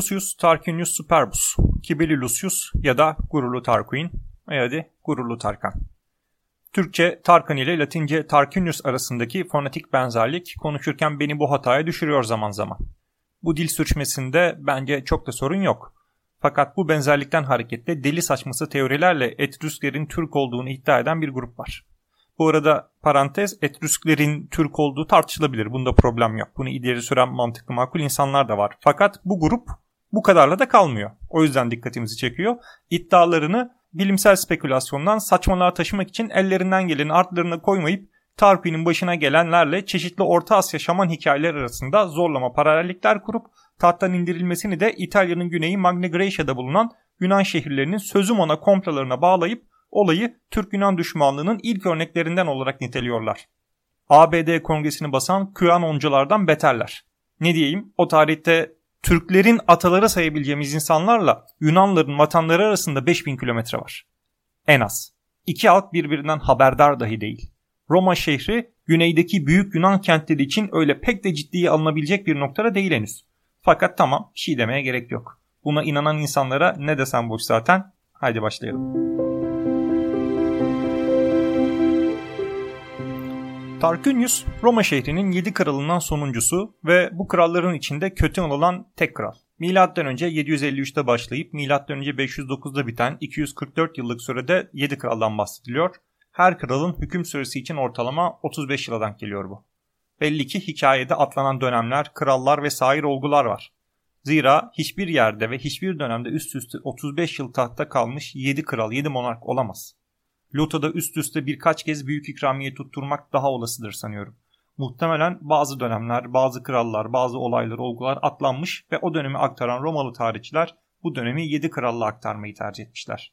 Lucius Tarquinius Superbus, Kibeli Lucius ya da Gururlu Tarquin veya de Gururlu Tarkan. Türkçe Tarkan ile Latince Tarquinius arasındaki fonetik benzerlik konuşurken beni bu hataya düşürüyor zaman zaman. Bu dil sürçmesinde bence çok da sorun yok. Fakat bu benzerlikten hareketle deli saçması teorilerle Etrüsklerin Türk olduğunu iddia eden bir grup var. Bu arada parantez Etrüsklerin Türk olduğu tartışılabilir. Bunda problem yok. Bunu ileri süren mantıklı makul insanlar da var. Fakat bu grup bu kadarla da kalmıyor. O yüzden dikkatimizi çekiyor. İddialarını bilimsel spekülasyondan saçmalığa taşımak için ellerinden geleni artlarına koymayıp Tarquin'in başına gelenlerle çeşitli Orta Asya şaman hikayeler arasında zorlama paralellikler kurup tahttan indirilmesini de İtalya'nın güneyi Magna Graecia'da bulunan Yunan şehirlerinin sözüm ona komplolarına bağlayıp olayı Türk-Yunan düşmanlığının ilk örneklerinden olarak niteliyorlar. ABD kongresini basan QAnonculardan beterler. Ne diyeyim o tarihte Türklerin ataları sayabileceğimiz insanlarla Yunanların vatanları arasında 5000 kilometre var. En az. İki halk birbirinden haberdar dahi değil. Roma şehri güneydeki büyük Yunan kentleri için öyle pek de ciddiye alınabilecek bir noktada değil henüz. Fakat tamam bir şey demeye gerek yok. Buna inanan insanlara ne desem boş zaten. Haydi başlayalım. Tarquinius Roma şehrinin 7 kralından sonuncusu ve bu kralların içinde kötü olan tek kral. Milattan önce 753'te başlayıp milattan önce 509'da biten 244 yıllık sürede 7 kraldan bahsediliyor. Her kralın hüküm süresi için ortalama 35 yıldan geliyor bu. Belli ki hikayede atlanan dönemler, krallar ve sair olgular var. Zira hiçbir yerde ve hiçbir dönemde üst üste 35 yıl tahtta kalmış 7 kral, 7 monark olamaz. Loto'da üst üste birkaç kez büyük ikramiye tutturmak daha olasıdır sanıyorum. Muhtemelen bazı dönemler, bazı krallar, bazı olaylar, olgular atlanmış ve o dönemi aktaran Romalı tarihçiler bu dönemi 7 kralla aktarmayı tercih etmişler.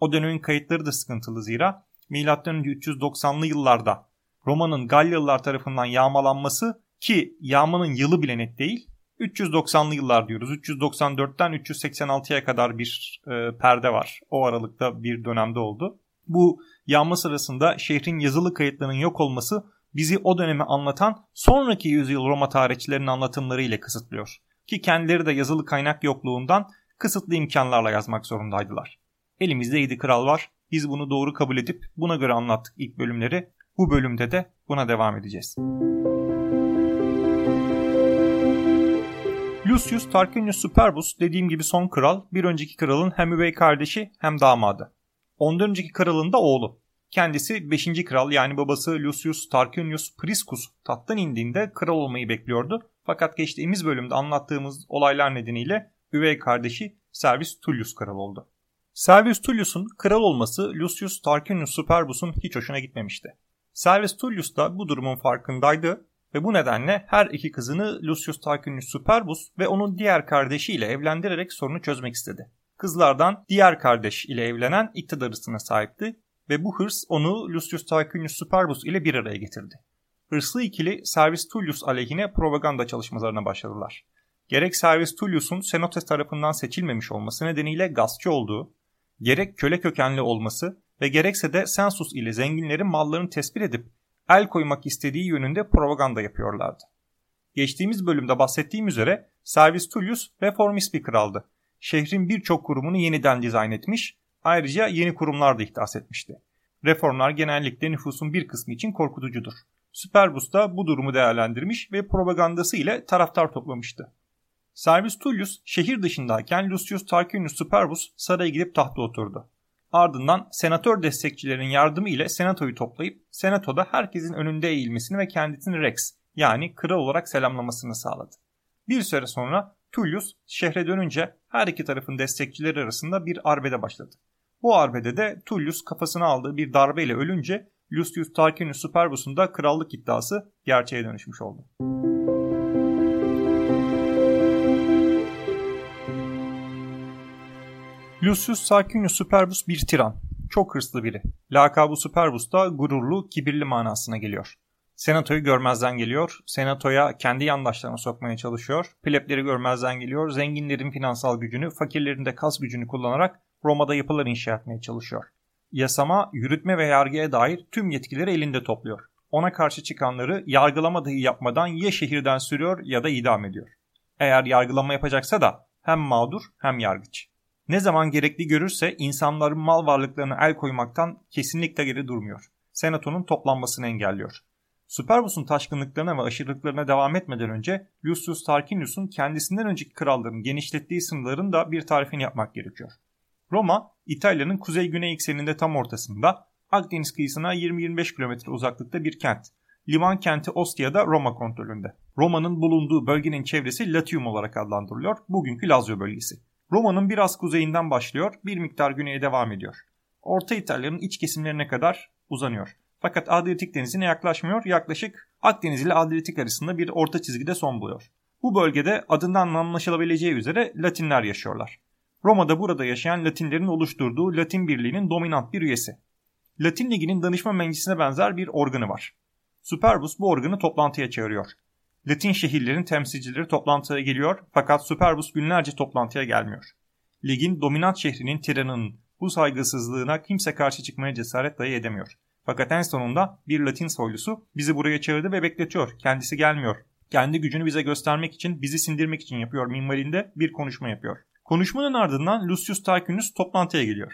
O dönemin kayıtları da sıkıntılı zira M.Ö. 390'lı yıllarda Roma'nın Galyalılar tarafından yağmalanması ki yağmanın yılı bile net değil 390'lı yıllar diyoruz. 394'ten 386'ya kadar bir e, perde var. O aralıkta bir dönemde oldu. Bu yağma sırasında şehrin yazılı kayıtlarının yok olması bizi o dönemi anlatan sonraki yüzyıl Roma tarihçilerinin anlatımları ile kısıtlıyor. Ki kendileri de yazılı kaynak yokluğundan kısıtlı imkanlarla yazmak zorundaydılar. Elimizde 7 kral var. Biz bunu doğru kabul edip buna göre anlattık ilk bölümleri. Bu bölümde de buna devam edeceğiz. Lucius Tarquinius Superbus dediğim gibi son kral, bir önceki kralın hem üvey kardeşi hem damadı. Ondan önceki kralın da oğlu. Kendisi 5. kral yani babası Lucius Tarquinius Priscus tahttan indiğinde kral olmayı bekliyordu. Fakat geçtiğimiz bölümde anlattığımız olaylar nedeniyle üvey kardeşi Servius Tullius kral oldu. Servius Tullius'un kral olması Lucius Tarquinius Superbus'un hiç hoşuna gitmemişti. Servius Tullius da bu durumun farkındaydı ve bu nedenle her iki kızını Lucius Tarquinius Superbus ve onun diğer kardeşiyle evlendirerek sorunu çözmek istedi kızlardan diğer kardeş ile evlenen iktidar hırsına sahipti ve bu hırs onu Lucius Tarquinius Superbus ile bir araya getirdi. Hırslı ikili Servis Tullius aleyhine propaganda çalışmalarına başladılar. Gerek Servis Tullius'un Senotes tarafından seçilmemiş olması nedeniyle gaspçı olduğu, gerek köle kökenli olması ve gerekse de Sensus ile zenginlerin mallarını tespit edip el koymak istediği yönünde propaganda yapıyorlardı. Geçtiğimiz bölümde bahsettiğim üzere Servis Tullius reformist bir kraldı şehrin birçok kurumunu yeniden dizayn etmiş, ayrıca yeni kurumlar da ihdas etmişti. Reformlar genellikle nüfusun bir kısmı için korkutucudur. Superbus da bu durumu değerlendirmiş ve propagandası ile taraftar toplamıştı. Servius Tullius şehir dışındayken Lucius Tarquinius Superbus saraya gidip tahta oturdu. Ardından senatör destekçilerinin yardımı ile senatoyu toplayıp senatoda herkesin önünde eğilmesini ve kendisini Rex yani kral olarak selamlamasını sağladı. Bir süre sonra Tullius şehre dönünce her iki tarafın destekçileri arasında bir arbede başladı. Bu arbede de Tullius kafasına aldığı bir darbeyle ölünce Lucius Tarquinius Superbus'un da krallık iddiası gerçeğe dönüşmüş oldu. Lucius Tarquinius Superbus bir tiran. Çok hırslı biri. Lakabı Superbus da gururlu, kibirli manasına geliyor. Senatoyu görmezden geliyor. Senatoya kendi yandaşlarını sokmaya çalışıyor. Plebleri görmezden geliyor. Zenginlerin finansal gücünü, fakirlerin de kas gücünü kullanarak Roma'da yapılar inşa etmeye çalışıyor. Yasama, yürütme ve yargıya dair tüm yetkileri elinde topluyor. Ona karşı çıkanları yargılama dahi yapmadan ya şehirden sürüyor ya da idam ediyor. Eğer yargılama yapacaksa da hem mağdur hem yargıç. Ne zaman gerekli görürse insanların mal varlıklarına el koymaktan kesinlikle geri durmuyor. Senatonun toplanmasını engelliyor. Superbus'un taşkınlıklarına ve aşırılıklarına devam etmeden önce Lucius Tarquinius'un kendisinden önceki kralların genişlettiği sınırların da bir tarifini yapmak gerekiyor. Roma, İtalya'nın kuzey-güney ekseninde tam ortasında, Akdeniz kıyısına 20-25 kilometre uzaklıkta bir kent. Liman kenti Ostia'da Roma kontrolünde. Roma'nın bulunduğu bölgenin çevresi Latium olarak adlandırılıyor, bugünkü Lazio bölgesi. Roma'nın biraz kuzeyinden başlıyor, bir miktar güneye devam ediyor. Orta İtalya'nın iç kesimlerine kadar uzanıyor. Fakat Adriyatik denizine yaklaşmıyor, yaklaşık Akdeniz ile Adriyatik arasında bir orta çizgide son buluyor. Bu bölgede adından anlaşılabileceği üzere Latinler yaşıyorlar. Roma'da burada yaşayan Latinlerin oluşturduğu Latin Birliği'nin dominant bir üyesi. Latin Ligi'nin danışma meclisine benzer bir organı var. Superbus bu organı toplantıya çağırıyor. Latin şehirlerin temsilcileri toplantıya geliyor fakat Superbus günlerce toplantıya gelmiyor. Ligin dominant şehrinin tiranının bu saygısızlığına kimse karşı çıkmaya cesaret dahi edemiyor. Fakat en sonunda bir Latin soylusu bizi buraya çağırdı ve bekletiyor. Kendisi gelmiyor. Kendi gücünü bize göstermek için, bizi sindirmek için yapıyor minvalinde bir konuşma yapıyor. Konuşmanın ardından Lucius Tarquinius toplantıya geliyor.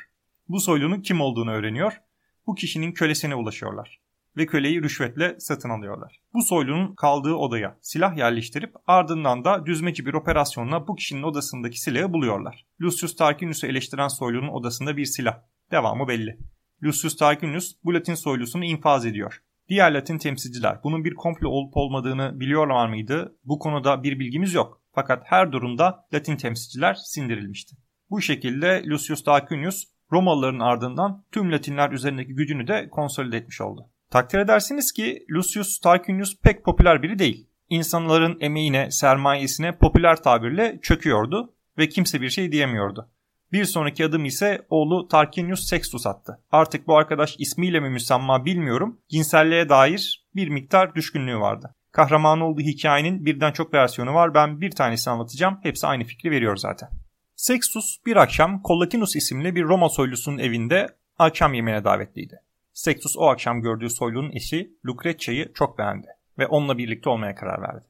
Bu soylunun kim olduğunu öğreniyor. Bu kişinin kölesine ulaşıyorlar ve köleyi rüşvetle satın alıyorlar. Bu soylunun kaldığı odaya silah yerleştirip ardından da düzmeci bir operasyonla bu kişinin odasındaki silahı buluyorlar. Lucius Tarquinius'u eleştiren soylunun odasında bir silah. Devamı belli. Lucius Tarquinius bu Latin soylusunu infaz ediyor. Diğer Latin temsilciler bunun bir komplo olup olmadığını biliyorlar mıydı? Bu konuda bir bilgimiz yok. Fakat her durumda Latin temsilciler sindirilmişti. Bu şekilde Lucius Tarquinius Romalıların ardından tüm Latinler üzerindeki gücünü de konsolide etmiş oldu. Takdir edersiniz ki Lucius Tarquinius pek popüler biri değil. İnsanların emeğine, sermayesine popüler tabirle çöküyordu ve kimse bir şey diyemiyordu. Bir sonraki adım ise oğlu Tarquinius Sextus attı. Artık bu arkadaş ismiyle mi müsemma bilmiyorum. Cinselliğe dair bir miktar düşkünlüğü vardı. Kahraman olduğu hikayenin birden çok versiyonu var. Ben bir tanesini anlatacağım. Hepsi aynı fikri veriyor zaten. Sextus bir akşam Collatinus isimli bir Roma soylusunun evinde akşam yemeğine davetliydi. Sextus o akşam gördüğü soylunun eşi Lucretia'yı çok beğendi ve onunla birlikte olmaya karar verdi.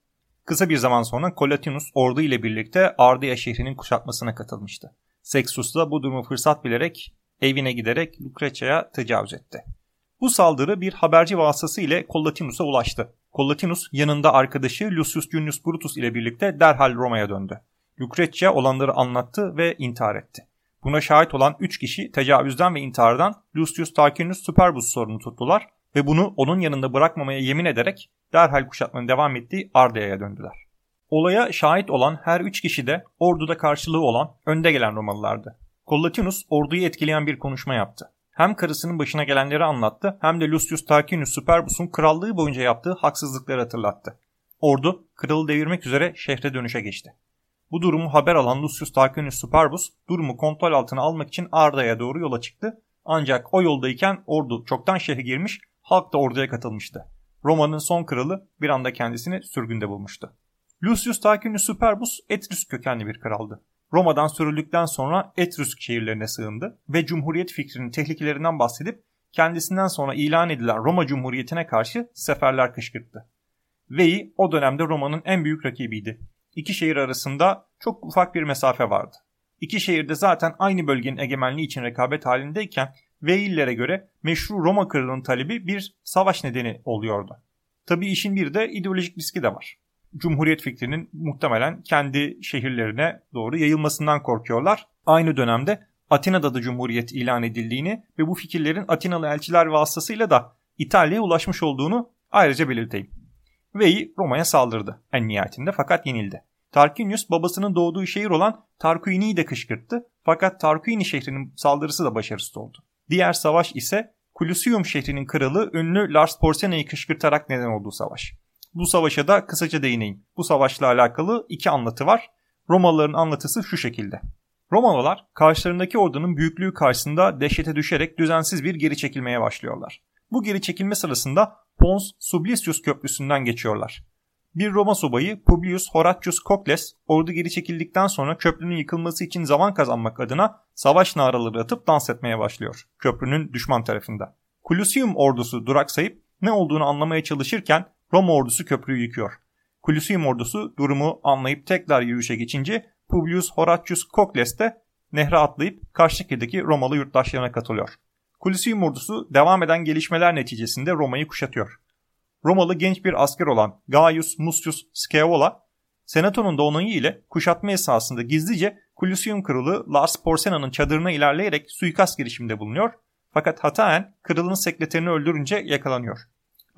Kısa bir zaman sonra Collatinus ordu ile birlikte Ardea şehrinin kuşatmasına katılmıştı. Sextus da bu durumu fırsat bilerek evine giderek Lucretia'ya tecavüz etti. Bu saldırı bir haberci vasıtası ile Collatinus'a ulaştı. Collatinus yanında arkadaşı Lucius Junius Brutus ile birlikte derhal Roma'ya döndü. Lucretia olanları anlattı ve intihar etti. Buna şahit olan 3 kişi tecavüzden ve intihardan Lucius Tarquinius Superbus sorunu tuttular ve bunu onun yanında bırakmamaya yemin ederek derhal kuşatmanın devam ettiği Ardea'ya döndüler. Olaya şahit olan her üç kişi de orduda karşılığı olan önde gelen Romalılardı. Collatinus orduyu etkileyen bir konuşma yaptı. Hem karısının başına gelenleri anlattı hem de Lucius Tarquinius Superbus'un krallığı boyunca yaptığı haksızlıkları hatırlattı. Ordu kralı devirmek üzere şehre dönüşe geçti. Bu durumu haber alan Lucius Tarquinius Superbus durumu kontrol altına almak için Arda'ya doğru yola çıktı. Ancak o yoldayken ordu çoktan şehre girmiş, halk da orduya katılmıştı. Roma'nın son kralı bir anda kendisini sürgünde bulmuştu. Lucius Tarquinius Superbus Etrüsk kökenli bir kraldı. Roma'dan sürüldükten sonra Etrüsk şehirlerine sığındı ve Cumhuriyet fikrinin tehlikelerinden bahsedip kendisinden sonra ilan edilen Roma Cumhuriyeti'ne karşı seferler kışkırttı. Veii o dönemde Roma'nın en büyük rakibiydi. İki şehir arasında çok ufak bir mesafe vardı. İki şehirde zaten aynı bölgenin egemenliği için rekabet halindeyken Veillere göre meşru Roma kralının talebi bir savaş nedeni oluyordu. Tabii işin bir de ideolojik riski de var. Cumhuriyet fikrinin muhtemelen kendi şehirlerine doğru yayılmasından korkuyorlar. Aynı dönemde Atina'da da Cumhuriyet ilan edildiğini ve bu fikirlerin Atinalı elçiler vasıtasıyla da İtalya'ya ulaşmış olduğunu ayrıca belirteyim. Vei Roma'ya saldırdı en nihayetinde fakat yenildi. Tarquinius babasının doğduğu şehir olan Tarquini'yi de kışkırttı fakat Tarquini şehrinin saldırısı da başarısız oldu. Diğer savaş ise Clusium şehrinin kralı ünlü Lars Porsena'yı kışkırtarak neden olduğu savaş. Bu savaşa da kısaca değineyim. Bu savaşla alakalı iki anlatı var. Romalıların anlatısı şu şekilde. Romalılar karşılarındaki ordunun büyüklüğü karşısında dehşete düşerek düzensiz bir geri çekilmeye başlıyorlar. Bu geri çekilme sırasında Pons Sublicius köprüsünden geçiyorlar. Bir Roma subayı Publius Horatius Cocles ordu geri çekildikten sonra köprünün yıkılması için zaman kazanmak adına savaş naraları atıp dans etmeye başlıyor köprünün düşman tarafında. Clusium ordusu duraksayıp ne olduğunu anlamaya çalışırken Roma ordusu köprüyü yıkıyor. Clusium ordusu durumu anlayıp tekrar yürüyüşe geçince Publius Horatius Cocles de nehre atlayıp karşı şehirdeki Romalı yurttaşlarına katılıyor. Colosseum ordusu devam eden gelişmeler neticesinde Roma'yı kuşatıyor. Romalı genç bir asker olan Gaius Mucius Scaevola, Senato'nun da onayı ile kuşatma esasında gizlice Colosseum kralı Lars Porsena'nın çadırına ilerleyerek suikast girişiminde bulunuyor fakat hataen kralın sekreterini öldürünce yakalanıyor.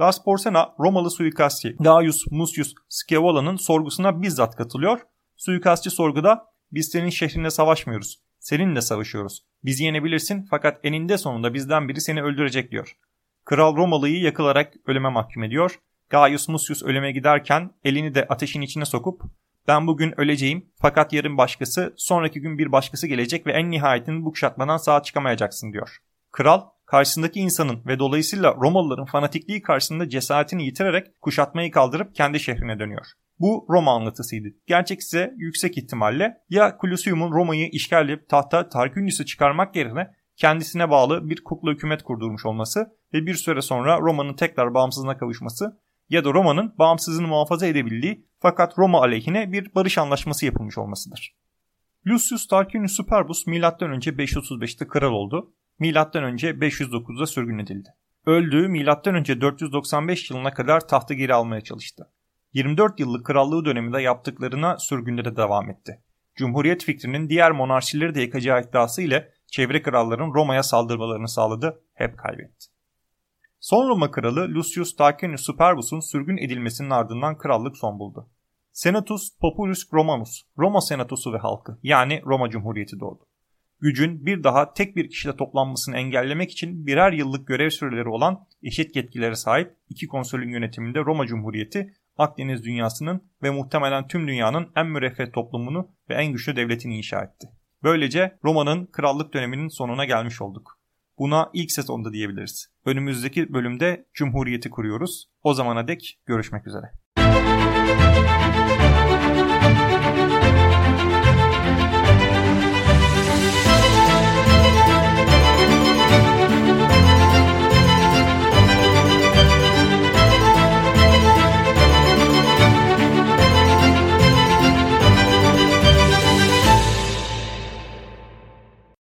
Lars Porsena Romalı suikastçı Gaius Mucius Scaevola'nın sorgusuna bizzat katılıyor. Suikastçı sorguda biz senin şehrinde savaşmıyoruz. Seninle savaşıyoruz. Bizi yenebilirsin fakat eninde sonunda bizden biri seni öldürecek diyor. Kral Romalı'yı yakılarak ölüme mahkum ediyor. Gaius Mucius ölüme giderken elini de ateşin içine sokup ben bugün öleceğim fakat yarın başkası, sonraki gün bir başkası gelecek ve en nihayetinde bu kuşatmadan sağ çıkamayacaksın diyor. Kral karşısındaki insanın ve dolayısıyla Romalıların fanatikliği karşısında cesaretini yitirerek kuşatmayı kaldırıp kendi şehrine dönüyor. Bu Roma anlatısıydı. Gerçek ise yüksek ihtimalle ya Colosseum'un Roma'yı işgal edip tahta Tarquinius'u çıkarmak yerine kendisine bağlı bir kukla hükümet kurdurmuş olması ve bir süre sonra Roma'nın tekrar bağımsızlığına kavuşması ya da Roma'nın bağımsızlığını muhafaza edebildiği fakat Roma aleyhine bir barış anlaşması yapılmış olmasıdır. Lucius Tarquinius Superbus M.Ö. 535'te kral oldu. M.Ö. 509'da sürgün edildi. Öldüğü M.Ö. 495 yılına kadar tahtı geri almaya çalıştı. 24 yıllık krallığı döneminde yaptıklarına sürgünde de devam etti. Cumhuriyet fikrinin diğer monarşileri de yıkacağı iddiası ile çevre kralların Roma'ya saldırmalarını sağladı, hep kaybetti. Son Roma kralı Lucius Tarquinius Superbus'un sürgün edilmesinin ardından krallık son buldu. Senatus Populus Romanus, Roma senatosu ve halkı yani Roma Cumhuriyeti doğdu. Gücün bir daha tek bir kişide toplanmasını engellemek için birer yıllık görev süreleri olan eşit yetkilere sahip iki konsolün yönetiminde Roma Cumhuriyeti Akdeniz dünyasının ve muhtemelen tüm dünyanın en müreffeh toplumunu ve en güçlü devletini inşa etti. Böylece Roma'nın krallık döneminin sonuna gelmiş olduk. Buna ilk sezonda diyebiliriz. Önümüzdeki bölümde Cumhuriyeti kuruyoruz. O zamana dek görüşmek üzere.